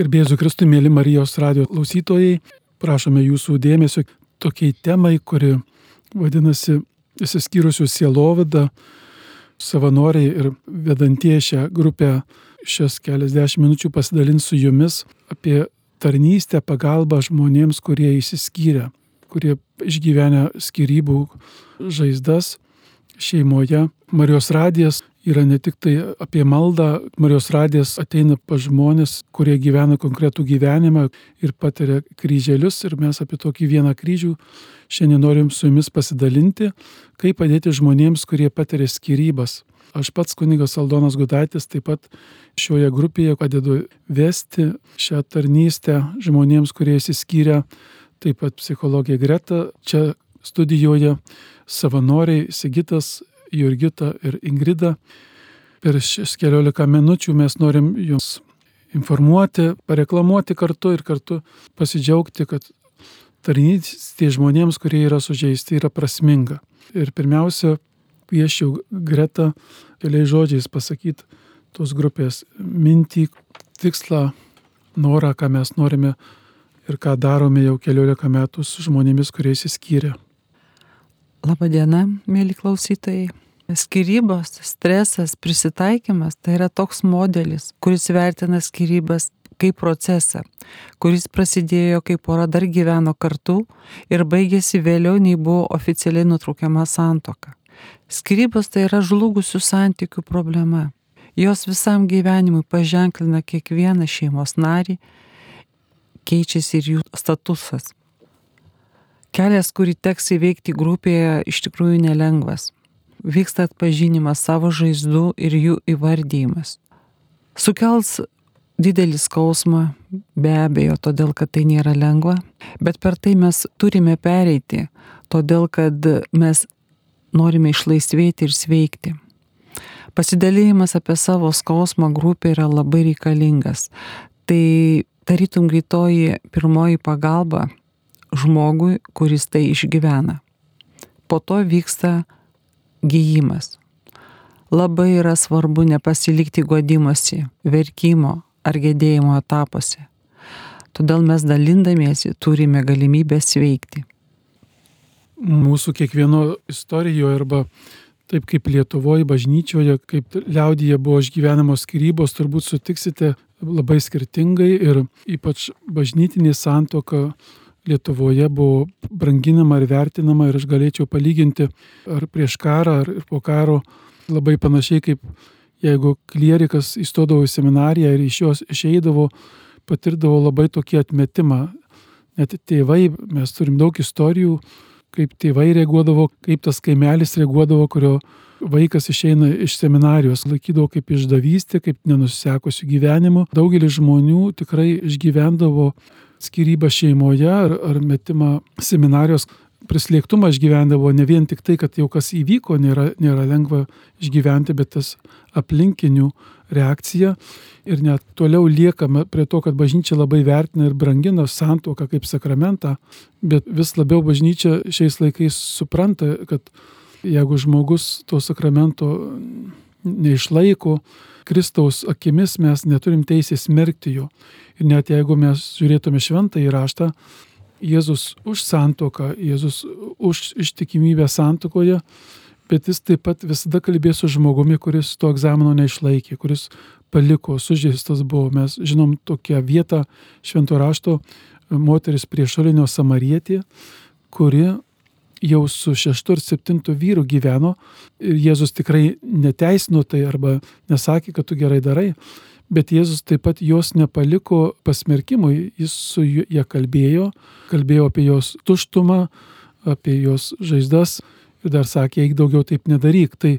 Gerbėsiu Kristui, mėly Marijos radio klausytojai, prašome jūsų dėmesio tokiai temai, kuri vadinasi įsiskyrusių sielovada, savanoriai ir vedantieji šią grupę šias keliasdešimt minučių pasidalins su jumis apie tarnystę, pagalbą žmonėms, kurie įsiskyrė, kurie išgyvenę skirybų žaizdas šeimoje. Marijos radijas yra ne tik tai apie maldą, Marijos radijas ateina pas žmonės, kurie gyvena konkretų gyvenimą ir patiria kryželius ir mes apie tokį vieną kryžių šiandien norim su jumis pasidalinti, kaip padėti žmonėms, kurie patiria skirybas. Aš pats kunigas Aldonas Gudaitis taip pat šioje grupėje padedu vesti šią tarnystę žmonėms, kurie įsiskyrė, taip pat psichologija Greta čia studijoje, savanoriai Sigitas, Jurgita ir Ingrida. Per šias keliolika minučių mes norim jums informuoti, pareklamuoti kartu ir kartu pasidžiaugti, kad tarnystė žmonėms, kurie yra sužeisti, yra prasminga. Ir pirmiausia, kviečiau Greta keliais žodžiais pasakyti tos grupės mintį, tikslą, norą, ką mes norime ir ką darome jau keliolika metų su žmonėmis, kurie įsiskyrė. Labadiena, mėly klausytojai. Skirybos, stresas, prisitaikymas tai yra toks modelis, kuris vertina skirybas kaip procesą, kuris prasidėjo, kai pora dar gyveno kartu ir baigėsi vėliau, nei buvo oficialiai nutraukiama santoka. Skirybos tai yra žlugusių santykių problema. Jos visam gyvenimui paženklina kiekvieną šeimos narį, keičiasi ir jų statusas. Kelias, kurį teks įveikti grupėje, iš tikrųjų nelengvas. Vyksta atpažinimas savo žaizdų ir jų įvardymas. Sukels didelį skausmą, be abejo, todėl kad tai nėra lengva, bet per tai mes turime pereiti, todėl kad mes norime išlaisvėti ir sveikti. Pasidalėjimas apie savo skausmą grupė yra labai reikalingas. Tai tarytum greitoji pirmoji pagalba žmogui, kuris tai išgyvena. Po to vyksta gyjimas. Labai yra svarbu nepasilikti godimosi, verkimo ar gedėjimo etapuose. Todėl mes dalindamiesi turime galimybę sveikti mūsų kiekvieno istorijoje arba taip kaip Lietuvoje bažnyčioje, kaip liaudyje buvo išgyvenamos skirybos, turbūt sutiksite labai skirtingai ir ypač bažnytinė santoka Lietuvoje buvo branginama ir vertinama ir aš galėčiau palyginti ar prieš karą, ar po karo labai panašiai kaip jeigu klierikas įstodavo į seminariją ir iš jos išeidavo, patirdavo labai tokį atmetimą. Net tėvai, mes turim daug istorijų, kaip tėvai reaguodavo, kaip tas kaimelis reaguodavo, kurio vaikas išeina iš seminarijos, laikydavo kaip išdavystė, kaip nenusisekusių gyvenimų. Daugelis žmonių tikrai išgyvendavo skirybą šeimoje ar, ar metimą seminarijos. Prislėgtumą išgyvendavo ne vien tik tai, kad jau kas įvyko, nėra, nėra lengva išgyventi, bet tas aplinkinių reakcija ir net toliau liekame prie to, kad bažnyčia labai vertina ir brangina santuoką kaip sakramentą, bet vis labiau bažnyčia šiais laikais supranta, kad jeigu žmogus to sakramento neišlaiko, Kristaus akimis mes neturim teisės smerkti jo. Ir net jeigu mes žiūrėtume šventą įraštą, Jėzus už santoką, Jėzus už ištikimybę santokoje, bet jis taip pat visada kalbės su žmogumi, kuris to egzamino neišlaikė, kuris paliko, sužeistas buvo. Mes žinom tokią vietą švento rašto moteris priešolinio samarietė, kuri jau su šeštu ir septintu vyru gyveno ir Jėzus tikrai neteisino tai arba nesakė, kad tu gerai darai, bet Jėzus taip pat jos nepaliko pasmerkimui, jis su ją kalbėjo, kalbėjo apie jos tuštumą, apie jos žaizdas ir dar sakė, eik daugiau taip nedaryk. Tai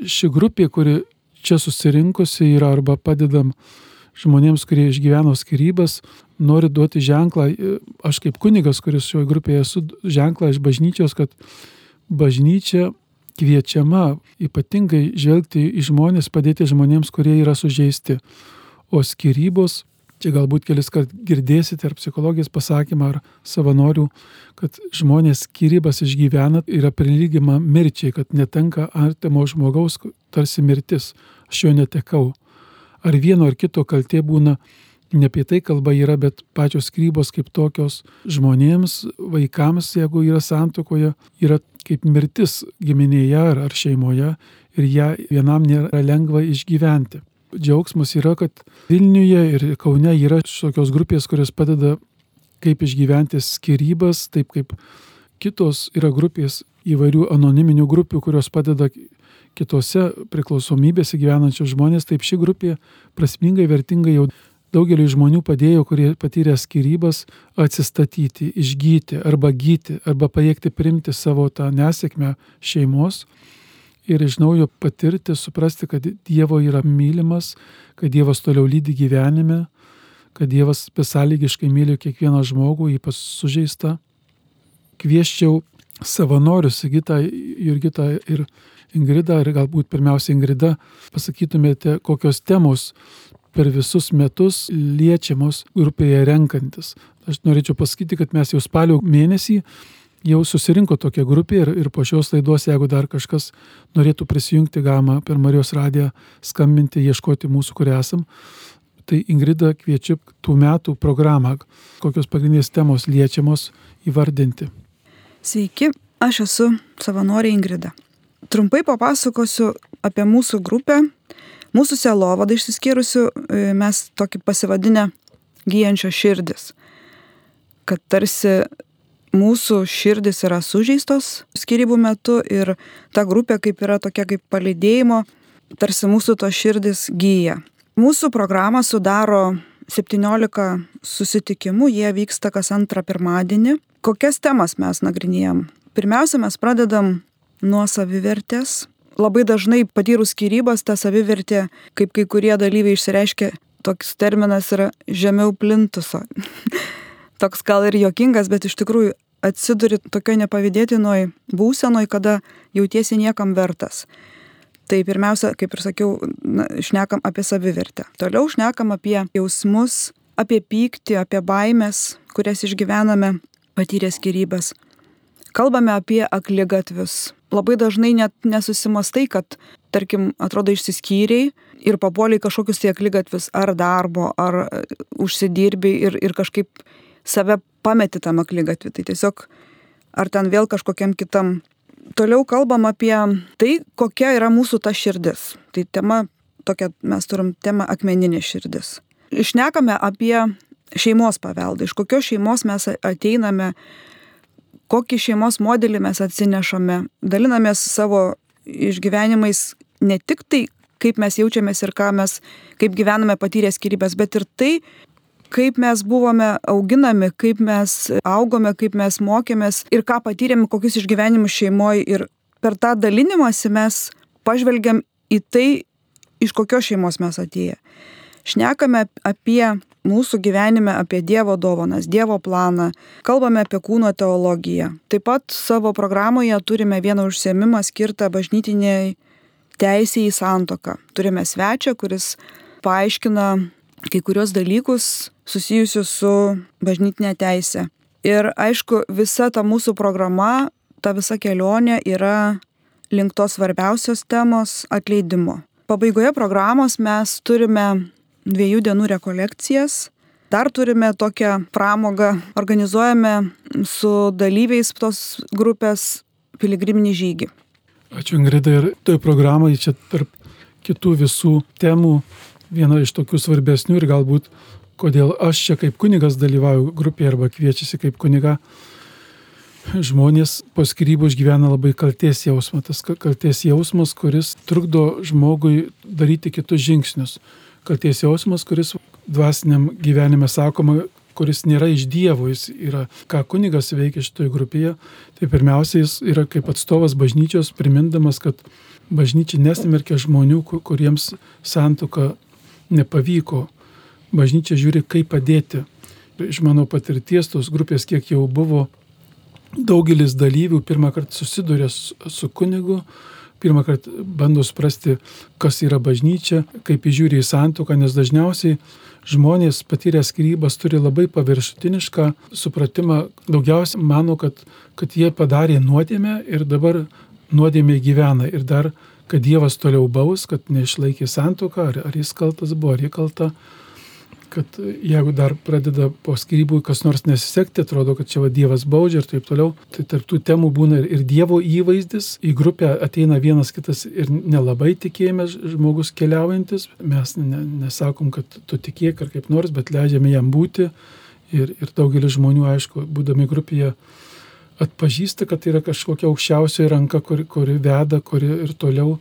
ši grupė, kuri čia susirinkusi yra arba padedam žmonėms, kurie išgyveno skirybas, nori duoti ženklą, aš kaip kunigas, kuris šioje grupėje esu, ženklą iš bažnyčios, kad bažnyčia kviečiama ypatingai žvelgti į žmonės, padėti žmonėms, kurie yra sužeisti. O skirybos Čia galbūt kelis kart girdėsite ar psichologijos pasakymą ar savanorių, kad žmonės skirybas išgyvena yra prilygima mirčiai, kad netenka artimo žmogaus, tarsi mirtis, aš jo netekau. Ar vieno ar kito kaltė būna ne apie tai kalba yra, bet pačios skrybos kaip tokios žmonėms, vaikams, jeigu yra santokoje, yra kaip mirtis giminėje ar, ar šeimoje ir ją vienam nėra lengva išgyventi. Džiaugsmas yra, kad Vilniuje ir Kaune yra tokios grupės, kurios padeda kaip išgyventi skirybas, taip kaip kitos yra grupės įvairių anoniminių grupių, kurios padeda kitose priklausomybėse gyvenančios žmonės, taip ši grupė prasmingai, vertingai jau daugeliu žmonių padėjo, kurie patyrė skirybas, atsistatyti, išgyti arba gyti, arba pajėgti primti savo tą nesėkmę šeimos ir iš naujo patirti, suprasti, kad Dievo yra mylimas, kad Dievas toliau lydi gyvenime, kad Dievas besąlygiškai myli kiekvieną žmogų, ypač sužeistą. Kvieščiau savanorius, Sigitą, Jurgitą ir Ingrida, ir galbūt pirmiausia Ingrida, pasakytumėte, kokios temos per visus metus liečiamos grupėje renkantis. Aš norėčiau pasakyti, kad mes jau spalio mėnesį jau susirinko tokia grupė ir, ir po šios laidos, jeigu dar kažkas norėtų prisijungti, galima per Marijos radiją skambinti, ieškoti mūsų, kur esam. Tai Ingrida kviečiu tų metų programą, kokios pagrindinės temos liečiamos įvardinti. Sveiki, aš esu savanorė Ingrida. Trumpai papasakosiu apie mūsų grupę. Mūsų selovada išsiskyrusių e, mes tokį pasivadinę gyjančio širdis. Kad tarsi mūsų širdis yra sužeistos skirybų metu ir ta grupė kaip yra tokia kaip palidėjimo, tarsi mūsų to širdis gyja. Mūsų programą sudaro 17 susitikimų, jie vyksta kas antrą pirmadienį. Kokias temas mes nagrinėjom? Pirmiausia, mes pradedam nuo savivertės. Labai dažnai patyrus skirybas ta savivertė, kaip kai kurie dalyviai išsireiškia, toks terminas yra žemiau plintuso. toks gal ir jokingas, bet iš tikrųjų atsiduri tokio nepavydėtinoj būsenoj, kada jautiesi niekam vertas. Tai pirmiausia, kaip ir sakiau, na, šnekam apie savivertę. Toliau šnekam apie jausmus, apie pyktį, apie baimės, kurias išgyvename patyrę skirybas. Kalbame apie aklygatvius. Labai dažnai net nesusimastai, kad, tarkim, atrodo išsiskyriai ir papuoliai kažkokius tai aklygatvius ar darbo, ar užsidirbiai ir, ir kažkaip save pameti tam aklygatvį. Tai tiesiog ar ten vėl kažkokiam kitam. Toliau kalbam apie tai, kokia yra mūsų ta širdis. Tai tema tokia, mes turim temą akmeninė širdis. Išnekame apie šeimos paveldą, iš kokios šeimos mes ateiname, kokį šeimos modelį mes atsinešame, dalinamės savo išgyvenimais ne tik tai, kaip mes jaučiamės ir ką mes, kaip gyvename patyrę skirybės, bet ir tai, kaip mes buvome auginami, kaip mes augome, kaip mes mokėmės ir ką patyrėme, kokius išgyvenimus šeimoje. Ir per tą dalinimąsi mes pažvelgiam į tai, iš kokios šeimos mes atėję. Šnekame apie mūsų gyvenime, apie Dievo dovanas, Dievo planą, kalbame apie kūno teologiją. Taip pat savo programoje turime vieną užsiemimą skirtą bažnytiniai teisėjai santoką. Turime svečią, kuris paaiškina kai kurios dalykus susijusius su bažnytinė teisė. Ir aišku, visa ta mūsų programa, ta visa kelionė yra link tos svarbiausios temos atleidimo. Pabaigoje programos mes turime dviejų dienų rekolekcijas. Dar turime tokią pramogą, organizuojame su dalyviais tos grupės piligriminį žygį. Ačiū Ingrida ir toj programai čia tarp kitų visų temų viena iš tokių svarbesnių ir galbūt kodėl aš čia kaip kunigas dalyvauju grupėje arba kviečiasi kaip kuniga. Žmonės po skirybų išgyvena labai kalties jausmą. Tas kalties jausmas, kuris trukdo žmogui daryti kitus žingsnius. Kalties jausmas, kuris dvasiniam gyvenime sakoma, kuris nėra iš Dievo, jis yra, ką kunigas veikia šitoje grupėje, tai pirmiausia, jis yra kaip atstovas bažnyčios, primindamas, kad bažnyčia nesimerkia žmonių, kuriems santuoka nepavyko bažnyčia žiūri, kaip padėti. Iš mano patirties tos grupės, kiek jau buvo, daugelis dalyvių pirmą kartą susiduria su, kunigu, pirmą kartą bando suprasti, kas yra bažnyčia, kaip įžiūri į santuoką, nes dažniausiai žmonės patyrę skirybas turi labai paviršutinišką supratimą, daugiausiai mano, kad, kad jie padarė nuodėmę ir dabar nuodėmė gyvena. Ir dar, kad Dievas toliau baus, kad neišlaikė santuoką, ar, ar jis kaltas buvo, ar jie kalta kad jeigu dar pradeda po skirybų kas nors nesisekti, atrodo, kad čia va Dievas baudžia ir taip toliau, tai tarptų temų būna ir Dievo įvaizdis, į grupę ateina vienas kitas ir nelabai tikėjime žmogus keliaujantis, mes nesakom, kad tu tikėk ar kaip nors, bet leidžiame jam būti. Ir, ir daugelis žmonių, aišku, būdami grupėje, atpažįsta, kad tai yra kažkokia aukščiausioji ranka, kuri, kuri veda, kuri ir toliau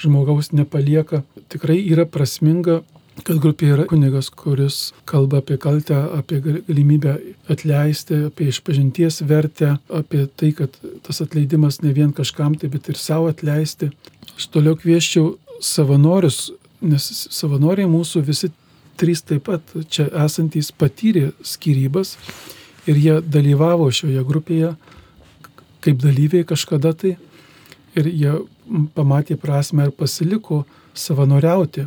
žmogaus nepalieka. Tikrai yra prasminga kad grupė yra kunigas, kuris kalba apie kaltę, apie galimybę atleisti, apie išpažinties vertę, apie tai, kad tas atleidimas ne vien kažkam tai, bet ir savo atleisti. Aš toliau kvieščiau savanorius, nes savanoriai mūsų visi trys taip pat čia esantys patyrė skirybas ir jie dalyvavo šioje grupėje kaip dalyviai kažkada tai ir jie pamatė prasme ir pasiliko savanoriauti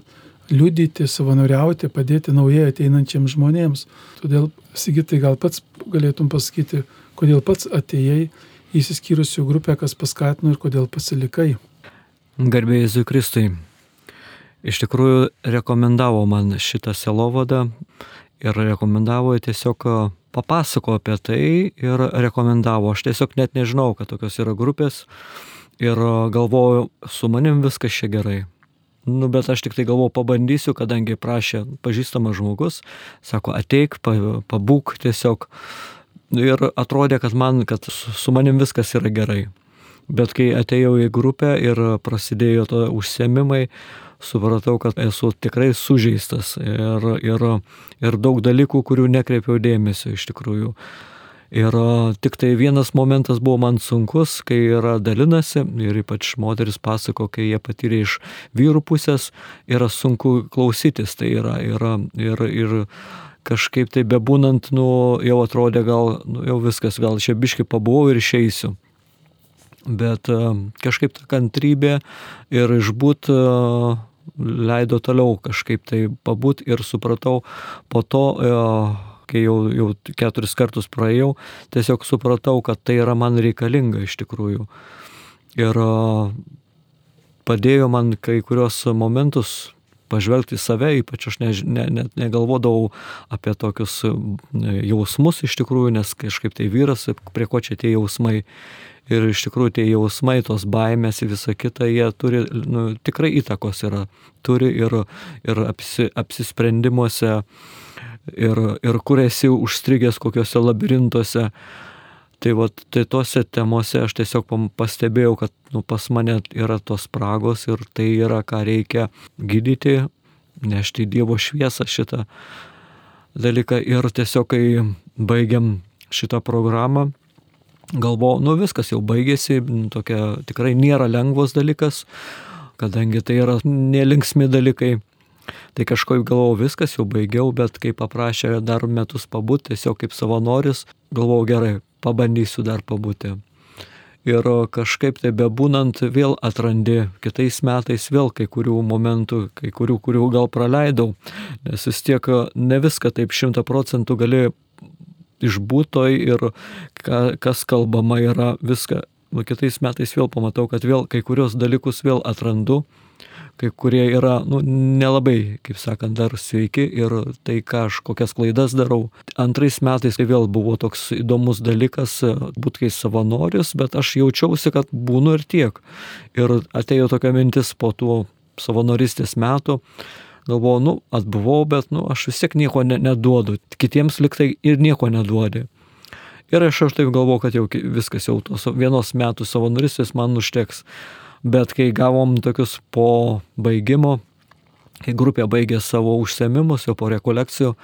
liudyti, savanoriauti, padėti naujai ateinančiams žmonėms. Todėl, Sigitai, gal pats galėtum pasakyti, kodėl pats atėjai į įsiskyrusių grupę, kas paskatino ir kodėl pasilikai. Garbėjai Jėzui Kristui. Iš tikrųjų, rekomendavo man šitą selovadą ir rekomendavo tiesiog papasako apie tai ir rekomendavo. Aš tiesiog net nežinau, kad tokios yra grupės ir galvoju, su manim viskas čia gerai Nu, bet aš tik tai galvoju, pabandysiu, kadangi prašė pažįstamas žmogus, sako, ateik, pabūk tiesiog. Ir atrodė, kad man, kad su manim viskas yra gerai. Bet kai atėjau į grupę ir prasidėjo to užsiemimai, supratau, kad esu tikrai sužeistas ir, ir, ir daug dalykų, kurių nekreipiau dėmesio iš tikrųjų. Ir tik tai vienas momentas buvo man sunkus, kai yra dalinasi ir ypač moteris pasako, kai jie patyrė iš vyrų pusės, yra sunku klausytis, tai yra, yra ir, ir kažkaip tai bebūnant, nu, jau atrodė gal, nu, jau viskas, gal čia biški pabuvau ir išeisiu. Bet kažkaip ta kantrybė ir išbūt leido toliau kažkaip tai pabūt ir supratau po to kai jau, jau keturis kartus praėjau, tiesiog supratau, kad tai yra man reikalinga iš tikrųjų. Ir padėjo man kai kurios momentus pažvelgti į save, ypač aš ne, ne, ne, negalvodavau apie tokius jausmus iš tikrųjų, nes kažkaip tai vyras, prie ko čia tie jausmai. Ir iš tikrųjų tie jausmai, tos baimės ir visa kita, jie turi, nu, tikrai įtakos yra, turi ir, ir apsi, apsisprendimuose ir, ir kur esi užstrigęs kokiuose labirintuose. Tai, vat, tai tose temose aš tiesiog pastebėjau, kad nu, pas mane yra tos spragos ir tai yra, ką reikia gydyti, nešti Dievo šviesą šitą dalyką. Ir tiesiog, kai baigiam šitą programą, galvojau, nu viskas jau baigėsi, tokia tikrai nėra lengvas dalykas, kadangi tai yra nelinksmi dalykai. Tai kažkaip galvojau, viskas jau baigiau, bet kai paprašė dar metus pabūti, tiesiog kaip savanoris, galvojau gerai, pabandysiu dar pabūti. Ir kažkaip tai bebūnant vėl atrandi kitais metais vėl kai kurių momentų, kai kurių, kurių gal praleidau, nes vis tiek ne viską taip šimta procentų gali išbūtoj ir ka, kas kalbama yra viską. O kitais metais vėl pamatau, kad vėl kai kurios dalykus vėl atrandu kai kurie yra nu, nelabai, kaip sakant, dar sveiki ir tai, ką aš kokias klaidas darau. Antrais metais tai vėl buvo toks įdomus dalykas, būt kai savanoris, bet aš jaučiausi, kad būnu ir tiek. Ir atėjo tokia mintis po tų savanoristės metų galvojau, nu, atbuvau, bet, nu, aš vis tiek nieko ne, neduodu. Kitiems liktai ir nieko neduodi. Ir aš aš taip galvoju, kad jau viskas jau tos vienos metų savanoristės man užteks bet kai gavom tokius po baigimo, kai grupė baigė savo užsiemimus, jau po rekolekcijų,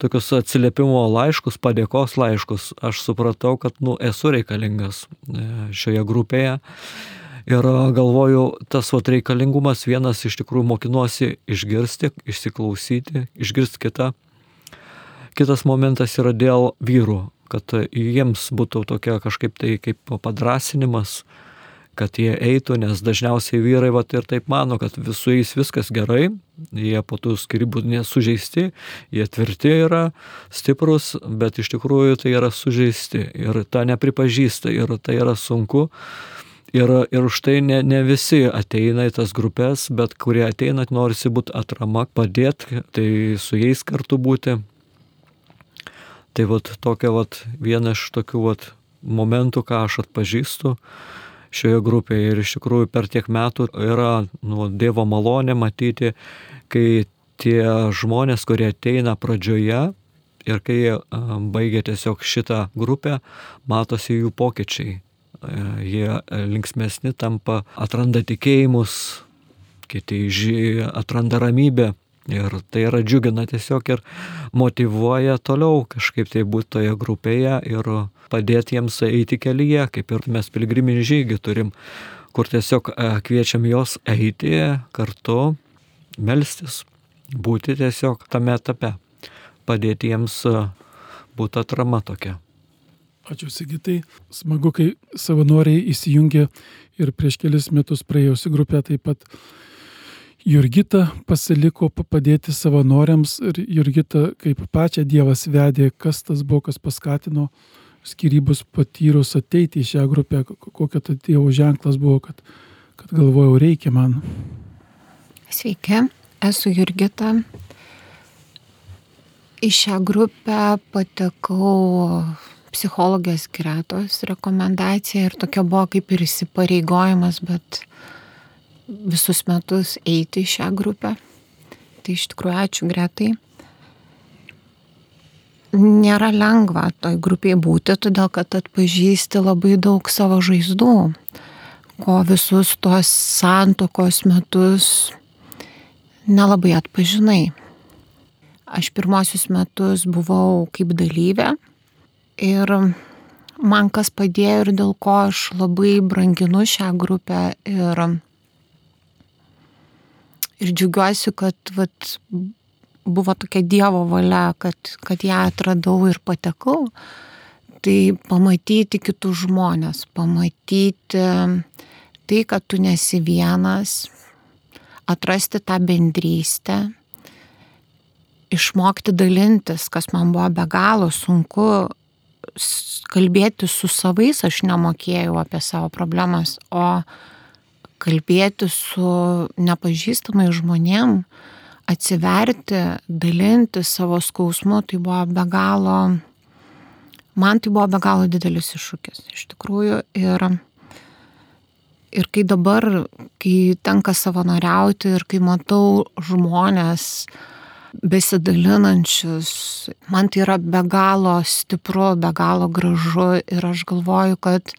tokius atsiliepimo laiškus, padėkos laiškus, aš supratau, kad, nu, esu reikalingas e, šioje grupėje. Ir galvoju, tas vat reikalingumas vienas iš tikrųjų mokinuosi išgirsti, išsiklausyti, išgirsti kitą. Kitas momentas yra dėl vyrų, kad jiems būtų tokia kažkaip tai kaip padrasinimas, kad jie eitų, nes dažniausiai vyrai vat, ir taip mano, kad su jais viskas gerai, jie po tų skirybų nesužeisti, jie tvirti yra, stiprus, bet iš tikrųjų tai yra sužeisti ir tą nepripažįsta ir tai yra sunku. Ir, ir už tai ne, ne visi ateina į tas grupės, bet kurie ateina, norisi būti atrama, padėti, tai su jais kartu būti. Tai vat tokia vat viena iš tokių vat momentų, ką aš atpažįstu šioje grupėje ir iš tikrųjų per tiek metų yra nu, Dievo malonė matyti, kai tie žmonės, kurie ateina pradžioje ir kai baigia tiesiog šitą grupę, matosi jų pokyčiai. Jie linksmesni tampa, atranda tikėjimus, kiti atranda ramybę, Ir tai yra džiugina tiesiog ir motivuoja toliau kažkaip tai būti toje grupėje ir padėti jiems eiti kelyje, kaip ir mes pilgriminį žygį turim, kur tiesiog e, kviečiam juos eiti kartu, melstis, būti tiesiog tame etape, padėti jiems e, būti atrama tokia. Ačiū Sigitai. Smagu, kai savanoriai įsijungė ir prieš kelis metus praėjusi grupė taip pat Jurgita pasiliko padėti savanoriams ir Jurgita kaip pačią Dievas vedė, kas tas buvo, kas paskatino skirybus patyrus ateiti į šią grupę, kokia ta Dievo ženklas buvo, kad, kad galvojau, reikia man. Sveiki, esu Jurgita. Į šią grupę patekau psichologijos gretos rekomendacija ir tokia buvo kaip ir įsipareigojimas, bet visus metus eiti į šią grupę. Tai iš tikrųjų ačiū Gretai. Nėra lengva toj grupiai būti, todėl kad atpažįsti labai daug savo žaizdų, ko visus tuos santokos metus nelabai atpažinai. Aš pirmosius metus buvau kaip dalyvė ir man kas padėjo ir dėl ko aš labai branginu šią grupę ir ir džiaugiuosi, kad vat, buvo tokia Dievo valia, kad, kad ją atradau ir patekau. Tai pamatyti kitus žmonės, pamatyti tai, kad tu nesi vienas, atrasti tą bendrystę, išmokti dalintis, kas man buvo be galo sunku, kalbėti su savais, aš nemokėjau apie savo problemas, o kalbėti su nepažįstamai žmonėm, atsiverti, dalinti savo skausmu, tai buvo be galo, man tai buvo be galo didelis iššūkis iš tikrųjų. Ir, ir kai dabar, kai tenka savanoriauti ir kai matau žmonės besidalinančius, man tai yra be galo stipru, be galo gražu ir aš galvoju, kad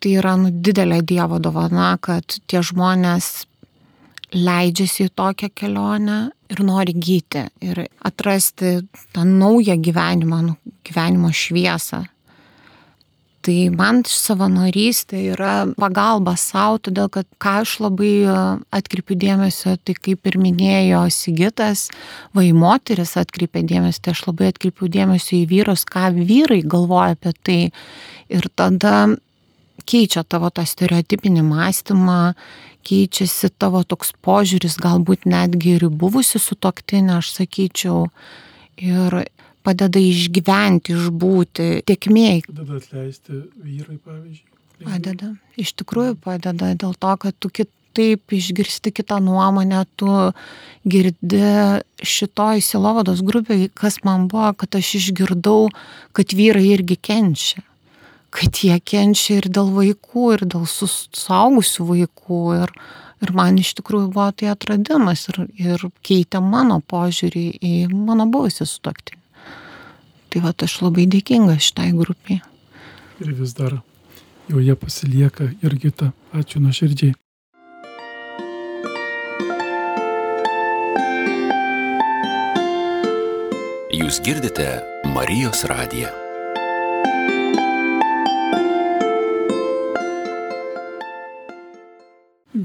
Tai yra nu, didelė Dievo dovana, kad tie žmonės leidžiasi į tokią kelionę ir nori gyti ir atrasti tą naują gyvenimą, nu, gyvenimo šviesą. Tai man savanorystė yra pagalba savo, todėl kad ką aš labai atkreipiu dėmesio, tai kaip ir minėjo Sigitas, vai moteris atkreipia dėmesį, tai aš labai atkreipiu dėmesio į vyrus, ką vyrai galvoja apie tai. Ir tada keičia tavo tą stereotipinį mąstymą, keičiasi tavo toks požiūris, galbūt netgi ir buvusi su toktinė, aš sakyčiau, ir padeda išgyventi, išbūti tiekmėjai. Padeda atleisti vyrai, pavyzdžiui. Padeda, iš tikrųjų padeda, dėl to, kad tu kitaip išgirsti kitą nuomonę, tu girdi šitoj silovados grupėje, kas man buvo, kad aš išgirdau, kad vyrai irgi kenčia kad jie kenčia ir dėl vaikų, ir dėl suaugusių vaikų. Ir, ir man iš tikrųjų buvo tai atradimas ir, ir keitė mano požiūrį į mano buvusią sutoktinį. Tai va, aš labai dėkinga šitai grupiai. Ir vis dar joje pasilieka Jurgita. Ačiū nuoširdžiai. Jūs girdite Marijos radiją.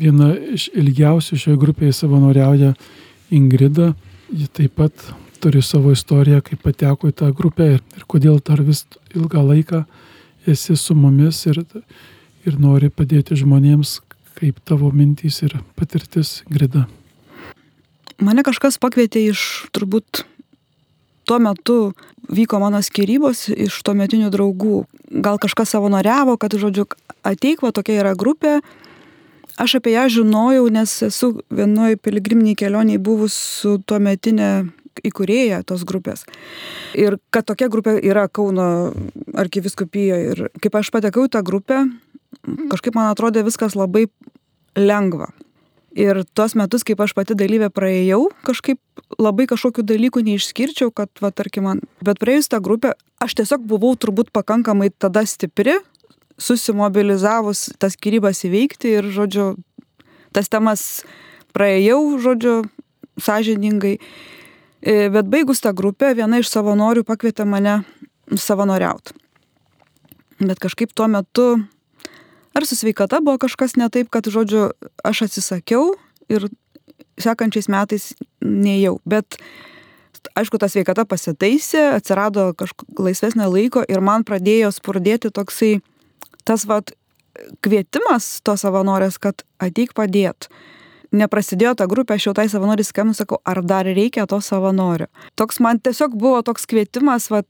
Viena iš ilgiausių šioje grupėje savanoriauja Ingrida. Ji taip pat turi savo istoriją, kaip pateko į tą grupę ir, ir kodėl dar vis ilgą laiką esi su mumis ir, ir nori padėti žmonėms, kaip tavo mintys ir patirtis Ingrida. Mane kažkas pakvietė iš turbūt tuo metu vyko mano skirybos iš tuometinių draugų. Gal kažkas savanoriavo, kad, žodžiu, ateik, va tokia yra grupė. Aš apie ją žinojau, nes esu vienoje piligriminiai kelioniai buvus su tuometinė įkūrėja tos grupės. Ir kad tokia grupė yra Kauno arkiviskupijoje. Ir kaip aš patekau į tą grupę, kažkaip man atrodė viskas labai lengva. Ir tuos metus, kaip aš pati dalyvė praėjau, kažkaip labai kažkokių dalykų neišskirčiau, kad, va, tarkim, man. Bet praėjus tą grupę, aš tiesiog buvau turbūt pakankamai tada stipri, susimobilizavus tas skirybas įveikti ir, žodžiu, tas temas praėjau, žodžiu, sąžiningai. E, bet baigus tą grupę, viena iš savanorių pakvietė mane savanoriauti. Bet kažkaip tuo metu ar su sveikata buvo kažkas ne taip, kad, žodžiu, aš atsisakiau ir sekančiais metais neėjau. Bet, aišku, ta sveikata pasitaisė, atsirado kažkokia laisvesnė laiko ir man pradėjo spurdėti toksai tas, vad, kvietimas to savanorės, kad ateik padėt. Neprasidėjo ta grupė, aš jau tai savanorį skambinu, sakau, ar dar reikia to savanorio. Toks man tiesiog buvo toks kvietimas, vad,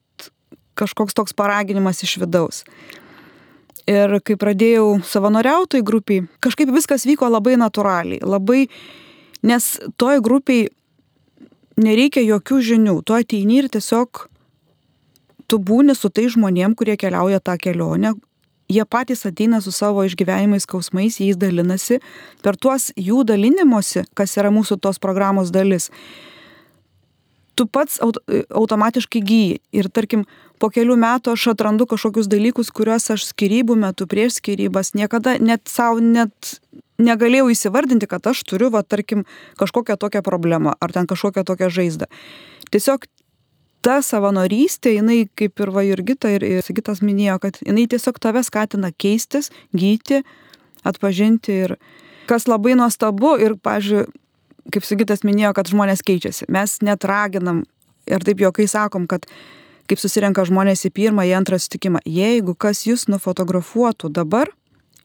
kažkoks toks paraginimas iš vidaus. Ir kai pradėjau savanoriautojai grupiai, kažkaip viskas vyko labai natūraliai, labai, nes toj grupiai nereikia jokių žinių, tu ateini ir tiesiog tu būni su tai žmonėm, kurie keliauja tą kelionę, jie patys ateina su savo išgyvenimais, skausmais, jais dalinasi, per tuos jų dalinimuose, kas yra mūsų tos programos dalis, tu pats automatiškai gyji. Ir tarkim, po kelių metų aš atrandu kažkokius dalykus, kuriuos aš skirybų metu prieš skirybas niekada net savo net negalėjau įsivardinti, kad aš turiu, va, tarkim, kažkokią tokią problemą ar ten kažkokią tokią žaizdą. Tiesiog ta savanorystė, jinai kaip ir va Jurgita ir, ir Sigitas minėjo, kad jinai tiesiog tave skatina keistis, gyti, atpažinti ir kas labai nuostabu ir, pažiūrėjau, kaip Sigitas minėjo, kad žmonės keičiasi. Mes net raginam ir taip jokai sakom, kad kaip susirenka žmonės į pirmą, į antrą sutikimą. Jeigu kas jūs nufotografuotų dabar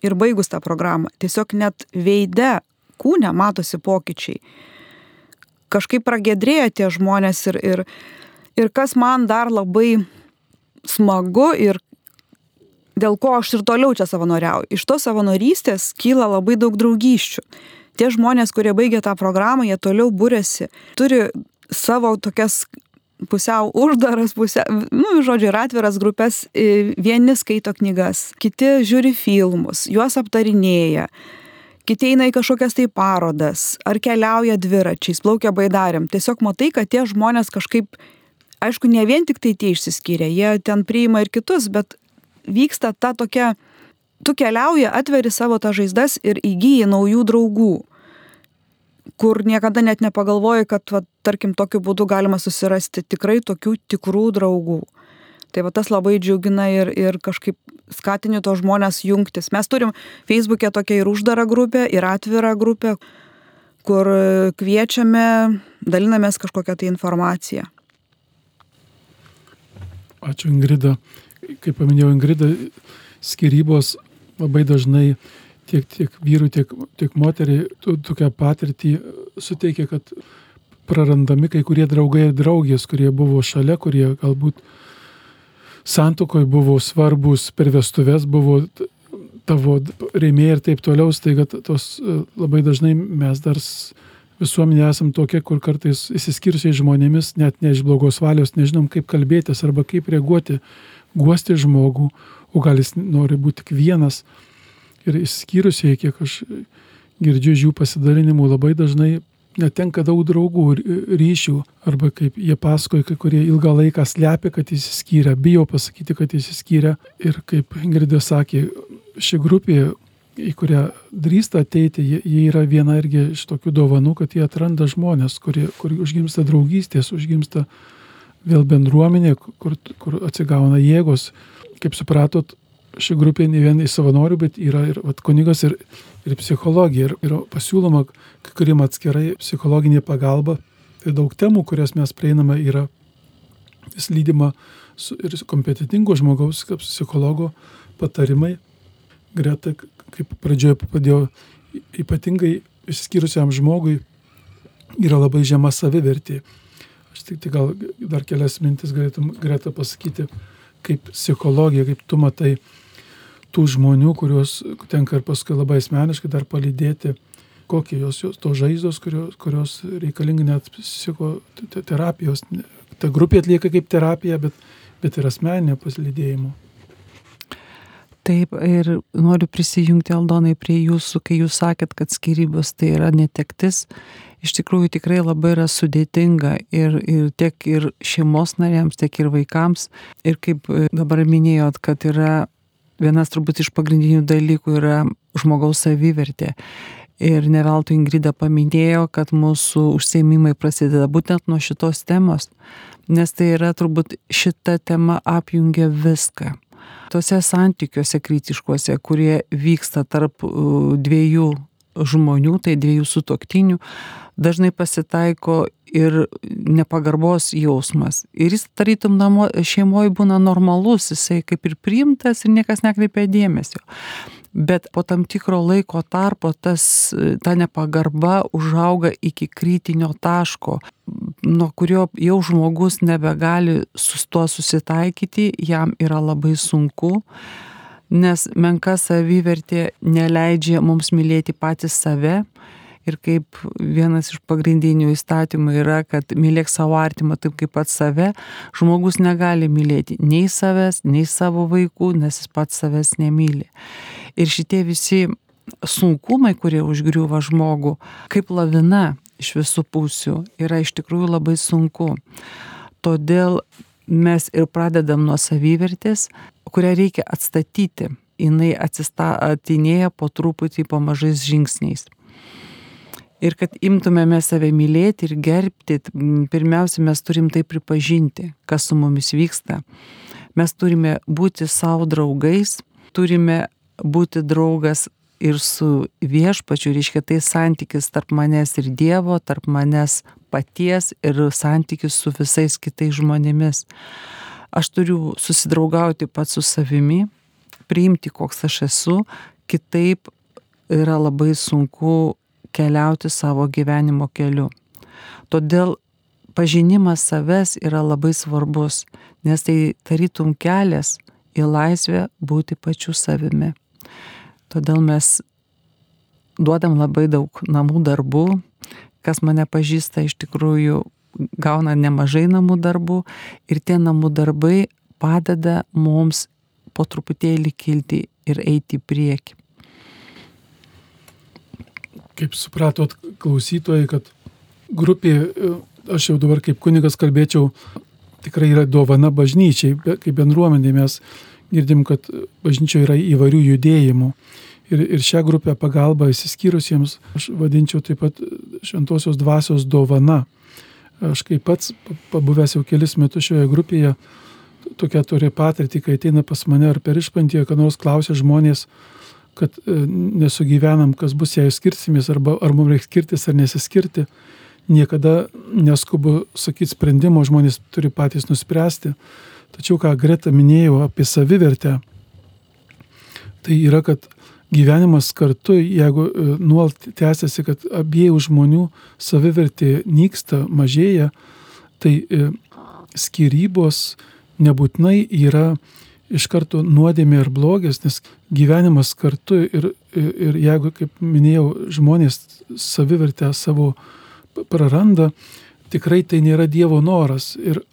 ir baigus tą programą, tiesiog net veide, kūne matosi pokyčiai. Kažkaip pragėdrėja tie žmonės ir, ir, ir kas man dar labai smagu ir dėl ko aš ir toliau čia savanoriauju. Iš tos savanorystės kyla labai daug draugysčių. Tie žmonės, kurie baigė tą programą, jie toliau būrėsi, turi savo tokias pusiau uždaras, pusiau, nu, žodžiu, ir atviras grupės, vieni skaito knygas, kiti žiūri filmus, juos aptarinėja, kiti eina į kažkokias tai parodas, ar keliauja dviračiais, plaukia baidariam. Tiesiog matai, kad tie žmonės kažkaip, aišku, ne vien tik tai tie išsiskyrė, jie ten priima ir kitus, bet vyksta ta tokia, tu keliauji, atveri savo tą žaizdas ir įgyji naujų draugų kur niekada net nepagalvoji, kad, va, tarkim, tokiu būdu galima susirasti tikrai tokių tikrų draugų. Tai va tas labai džiugina ir, ir kažkaip skatini to žmonės jungtis. Mes turim Facebook'e tokia ir uždara grupė, ir atvira grupė, kur kviečiame, dalinamės kažkokią tai informaciją. Ačiū Ingrida. Kaip paminėjau Ingrida, skirybos labai dažnai tiek, tiek vyrų, tiek, tiek moteriai tokią patirtį suteikia, kad prarandami kai kurie draugai ir draugės, kurie buvo šalia, kurie galbūt santokoje buvo svarbus, per vestuvės buvo tavo rėmėjai ir taip toliau, staiga tos labai dažnai mes dar visuomenė esam tokia, kur kartais įsiskirsiai žmonėmis, net ne iš blogos valios, nežinom kaip kalbėtis arba kaip reaguoti, guosti žmogų, o gal jis nori būti tik vienas ir išskyrusieji, kiek aš girdžiu iš jų pasidalinimų, labai dažnai netenka daug draugų ryšių, arba kaip jie pasakoja, kai kurie ilgą laiką slepia, kad įsiskyrė, bijo pasakyti, kad įsiskyrė. Ir kaip Ingridė sakė, ši grupė, į kurią drįsta ateiti, jie, jie yra viena irgi iš tokių dovanų, kad jie atranda žmonės, kurie, kur užgimsta draugystės, užgimsta vėl bendruomenė, kur, kur atsigauna jėgos. Kaip supratot, ši grupė ne vien į savanorių, bet yra ir vat, kunigas ir, ir psichologija. Ir, ir pasiūloma, kai kuriem atskirai psichologinė pagalba. Tai daug temų, kurias mes prieiname, yra vis lydima ir kompetitingo žmogaus, kaip psichologo patarimai. Greta, kaip pradžioje padėjo ypatingai išskyrusiam žmogui, yra labai žema savivertė. Aš tik, tik gal dar kelias mintis galėtum greta pasakyti, kaip psichologija, kaip tu matai tų žmonių, kuriuos tenka ir paskui labai asmeniškai dar palydėti, kokie jos, jos to žaizdos, kurios, kurios reikalingi net psichoterapijos. Ta grupė atlieka kaip terapija, bet, bet ir asmeninė paslydėjimo. Taip, ir noriu prisijungti Aldonai prie jūsų, kai jūs sakėt, kad skirybos tai yra netektis. Iš tikrųjų tikrai labai yra sudėtinga ir, ir tiek ir šeimos nariams, tiek ir vaikams. Ir kaip e, dabar minėjot, kad yra vienas turbūt iš pagrindinių dalykų yra žmogaus savivertė. Ir ne veltui Ingrida paminėjo, kad mūsų užsieimimai prasideda būtent nuo šitos temos, nes tai yra turbūt šita tema apjungia viską tuose santykiuose kritiškuose, kurie vyksta tarp dviejų žmonių, tai dviejų sutoktinių, dažnai pasitaiko ir nepagarbos jausmas. Ir jis tarytum namo, šeimoje būna normalus, jisai kaip ir priimtas ir niekas nekreipia dėmesio bet po tam tikro laiko tarpo tas, ta nepagarba užauga iki kritinio taško, nuo kurio jau žmogus nebegali su tuo susitaikyti, jam yra labai sunku, nes menka savivertė neleidžia mums mylėti patys save ir kaip vienas iš pagrindinių įstatymų yra, kad mylėk savo artimą taip kaip pats save, žmogus negali mylėti nei savęs, nei savo vaikų, nes jis pats savęs nemyli. Ir šitie visi sunkumai, kurie užgriuva žmogų, kaip lavina iš visų pusių, yra iš tikrųjų labai sunku. Todėl mes ir pradedam nuo savivertės, kurią reikia atstatyti. Jis atsistatinėja po truputį, po mažais žingsniais. Ir kad imtumėme save mylėti ir gerbti, pirmiausia, mes turim tai pripažinti, kas su mumis vyksta. Mes turime būti savo draugais, turime būti draugas ir su viešpačiu, reiškia tai santykis tarp manęs ir Dievo, tarp manęs paties ir santykis su visais kitais žmonėmis. Aš turiu susidraugauti pats su savimi, priimti, koks aš esu, kitaip yra labai sunku keliauti savo gyvenimo keliu. Todėl pažinimas savęs yra labai svarbus, nes tai tarytum kelias į laisvę būti pačiu savimi. Todėl mes duodam labai daug namų darbų, kas mane pažįsta iš tikrųjų gauna nemažai namų darbų ir tie namų darbai padeda mums po truputėlį kilti ir eiti į priekį. Kaip supratot klausytojai, kad grupė, aš jau dabar kaip kunigas kalbėčiau, tikrai yra dovana bažnyčiai, kaip bendruomenė mes girdim, kad bažnyčioje yra įvairių judėjimų. Ir, ir šią grupę pagalbą įsiskyrusiems aš vadinčiau taip pat šventosios dvasios dovana. Aš kaip pats pabuvęs jau kelis metus šioje grupėje, tokia turi patirtį, kai ateina pas mane ar per išpantį, kad nors klausia žmonės, kad e, nesugyvenam, kas bus, jei skirsimės, arba ar mums reikia skirtis ar nesiskirti. Niekada neskubu sakyti sprendimo, žmonės turi patys nuspręsti. Tačiau, ką Greta minėjau apie savivertę, tai yra, kad gyvenimas kartu, jeigu e, nuolat tęsiasi, kad abiejų žmonių savivertė nyksta, mažėja, tai e, skirybos nebūtinai yra iš karto nuodėmė ir blogis, nes gyvenimas kartu ir, ir, ir jeigu, kaip minėjau, žmonės savivertę savo praranda, tikrai tai nėra Dievo noras. Ir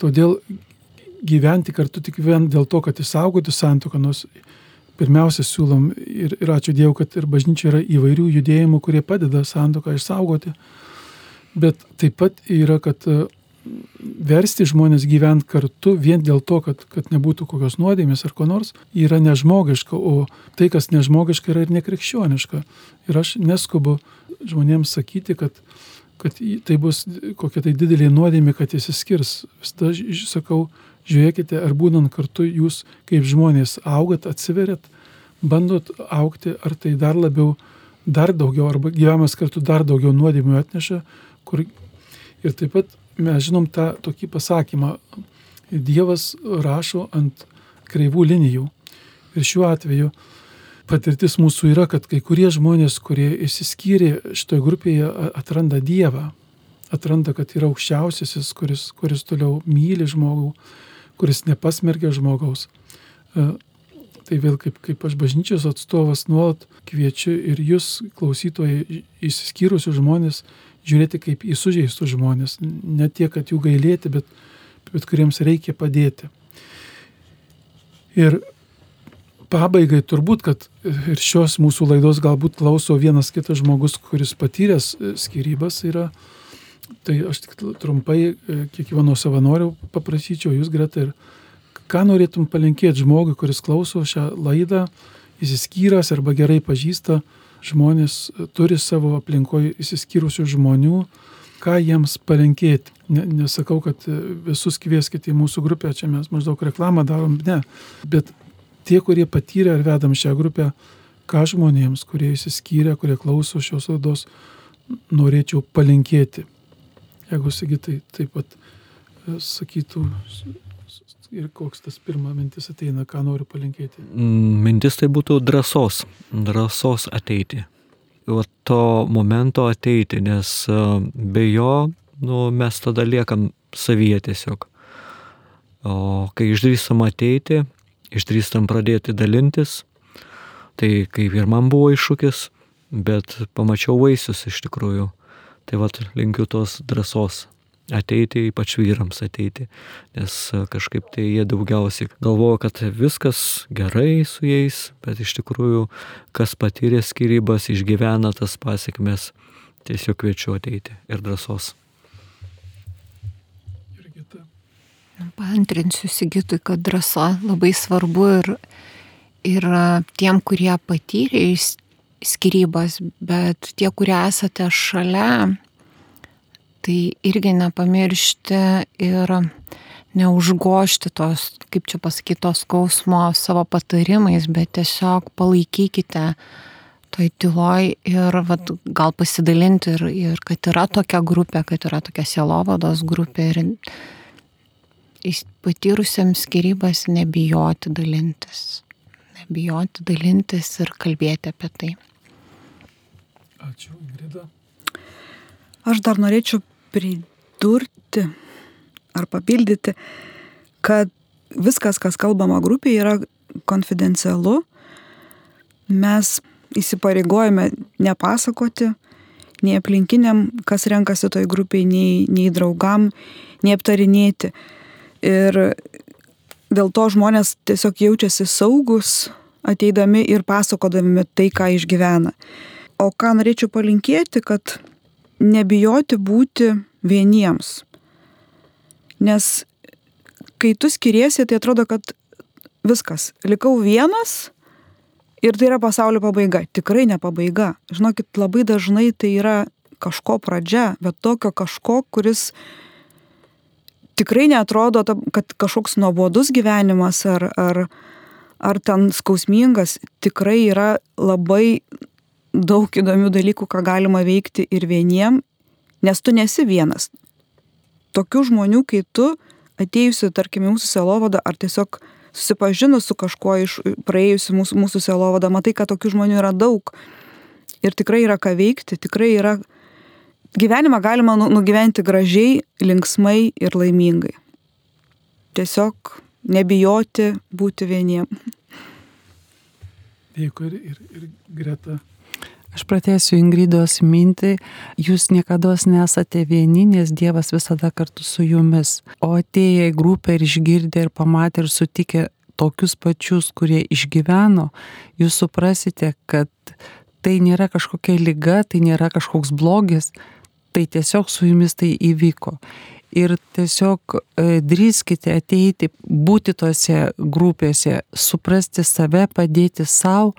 todėl gyventi kartu tik vien dėl to, kad išsaugoti santoką, nors pirmiausia siūlom ir, ir ačiū Dievui, kad ir bažnyčia yra įvairių judėjimų, kurie padeda santoką išsaugoti, bet taip pat yra, kad versti žmonės gyventi kartu vien dėl to, kad, kad nebūtų kokios nuodėmės ar ko nors, yra nežmogiška, o tai, kas nežmogiška, yra ir nekrikščioniška. Ir aš neskubu žmonėms sakyti, kad, kad tai bus kokia tai didelė nuodėmė, kad jis įskirs. Visada sakau, žiūrėkite, ar būnant kartu jūs kaip žmonės augat, atsiveriat, bandot aukti, ar tai dar labiau, dar daugiau, arba gyvenimas kartu dar daugiau nuodėmių atneša, kur ir taip pat mes žinom tą tokį pasakymą, Dievas rašo ant kreivų linijų. Ir šiuo atveju patirtis mūsų yra, kad kai kurie žmonės, kurie išsiskyrė šitoje grupėje, atranda Dievą. atranda, kad yra aukščiausiasis, kuris, kuris toliau myli žmogų, kuris nepasmergia žmogaus. E, tai vėl kaip, kaip aš bažnyčios atstovas nuolat kviečiu ir jūs, klausytojai, įsiskyrusius žmonės, žiūrėti kaip į sužeistus žmonės. Ne tiek, kad jų gailėti, bet, bet kuriems reikia padėti. Ir pabaigai turbūt, kad ir šios mūsų laidos galbūt klauso vienas kitas žmogus, kuris patyręs skirybas yra. Tai aš tik trumpai e, kiekvieno savanorio paprašyčiau jūs, Greta, ir ką norėtum palinkėti žmogui, kuris klauso šią laidą, įsiskyręs arba gerai pažįsta žmonės, turi savo aplinkoje įsiskyrusių žmonių, ką jiems palinkėti. Ne, nesakau, kad visus kvieskite į mūsų grupę, čia mes maždaug reklamą darom, ne. Bet tie, kurie patyrė ar vedam šią grupę, ką žmonėms, kurie įsiskyrė, kurie klauso šios laidos, norėčiau palinkėti. Jeigu sakytai taip pat e, sakytų ir koks tas pirma mintis ateina, ką noriu palinkėti? Mm, mintis tai būtų drąsos, drąsos ateiti. O to momento ateiti, nes e, be jo nu, mes tada liekam savyje tiesiog. O kai išdrįstam ateiti, išdrįstam pradėti dalintis, tai kaip ir man buvo iššūkis, bet pamačiau vaisius iš tikrųjų. Tai vad linkiu tos drąsos ateiti, ypač vyrams ateiti, nes kažkaip tai jie daugiausiai galvoja, kad viskas gerai su jais, bet iš tikrųjų, kas patyrė skirybas, išgyvena tas pasiekmes, tiesiog kviečiu ateiti ir drąsos. Paantrinsiu Sigitui, kad drąsa labai svarbu ir, ir tiem, kurie patyrė skirybas, bet tie, kurie esate šalia, tai irgi nepamiršti ir neužgošti tos, kaip čia pasakyti, tos skausmo savo patarimais, bet tiesiog palaikykite toj tyloj ir vat, gal pasidalinti ir, ir kad yra tokia grupė, kad yra tokia sielovados grupė ir patyrusiems skirybas nebijoti dalintis. Nebijoti dalintis ir kalbėti apie tai. Ačiū, Ingrida. Aš dar norėčiau pridurti ar papildyti, kad viskas, kas kalbama grupėje, yra konfidencialu. Mes įsipareigojame nepasakoti nei aplinkiniam, kas renkasi toj grupiai, nei, nei draugam, nei aptarinėti. Ir dėl to žmonės tiesiog jaučiasi saugus ateidami ir pasakodami tai, ką išgyvena. O ką norėčiau palinkėti, kad nebijoti būti vieniems. Nes kai tu skiriesi, tai atrodo, kad viskas, likau vienas ir tai yra pasaulio pabaiga. Tikrai ne pabaiga. Žinokit, labai dažnai tai yra kažko pradžia, bet tokio kažko, kuris tikrai netrodo, kad kažkoks nuobodus gyvenimas ar, ar, ar ten skausmingas, tikrai yra labai daug įdomių dalykų, ką galima veikti ir vieniem, nes tu nesi vienas. Tokių žmonių, kai tu atėjusi, tarkim, mūsų selovadą ar tiesiog susipažinus su kažkuo iš praėjusių mūsų, mūsų selovadą, matai, kad tokių žmonių yra daug. Ir tikrai yra ką veikti, tikrai yra gyvenimą galima nu, nugyventi gražiai, linksmai ir laimingai. Tiesiog nebijoti būti vieniem. Dėkui ir, ir, ir Greta. Aš pratęsiu Ingridos mintį, jūs niekada nesate vieni, nes Dievas visada kartu su jumis. O atėję į grupę ir išgirdę ir pamatę ir sutikę tokius pačius, kurie išgyveno, jūs suprasite, kad tai nėra kažkokia lyga, tai nėra kažkoks blogis, tai tiesiog su jumis tai įvyko. Ir tiesiog e, drįskite ateiti, būti tose grupėse, suprasti save, padėti savo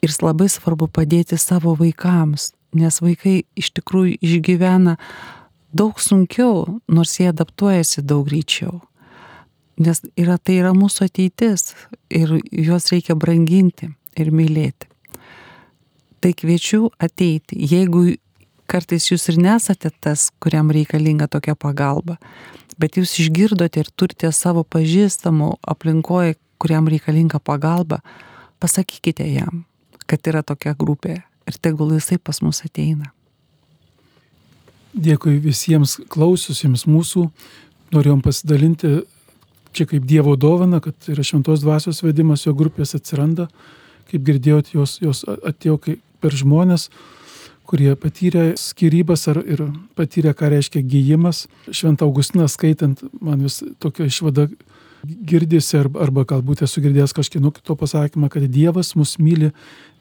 ir labai svarbu padėti savo vaikams, nes vaikai iš tikrųjų išgyvena daug sunkiau, nors jie adaptuojasi daug greičiau. Nes yra, tai yra mūsų ateitis ir juos reikia branginti ir mylėti. Tai kviečiu ateiti, jeigu kartais jūs ir nesate tas, kuriam reikalinga tokia pagalba, bet jūs išgirdote ir turite savo pažįstamų aplinkoje, kuriam reikalinga pagalba, pasakykite jam, kad yra tokia grupė ir tegul jisai pas mus ateina. Dėkui visiems klausiusiems mūsų. Norėjom pasidalinti čia kaip Dievo dovana, kad yra šventos dvasios vedimas, jo grupės atsiranda. Kaip girdėjot, jos, jos atėjo per žmonės, kurie patyrė skirybas ar ir patyrė, ką reiškia gyjimas. Šventą Augustiną skaitant, man vis tokia išvada girdisi arba, arba galbūt esu girdėjęs kažkieno kito pasakymą, kad Dievas mus myli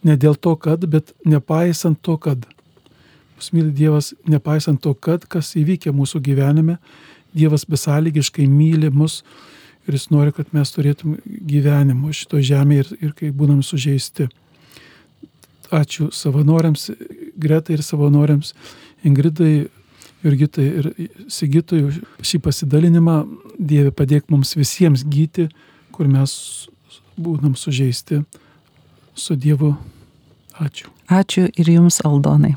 ne dėl to, kad, bet nepaisant to, kad. Mus myli Dievas nepaisant to, kad, kas įvykė mūsų gyvenime. Dievas besąlygiškai myli mus ir jis nori, kad mes turėtum gyvenimo šito žemėje ir, ir kai būnam sužeisti. Ačiū savanoriams, Gretai ir savanoriams, Ingridai, Jurgitai ir Sigitui už šį pasidalinimą. Dieve padėk mums visiems gyti, kur mes būnam sužeisti su Dievu. Ačiū. Ačiū ir jums, Aldonai.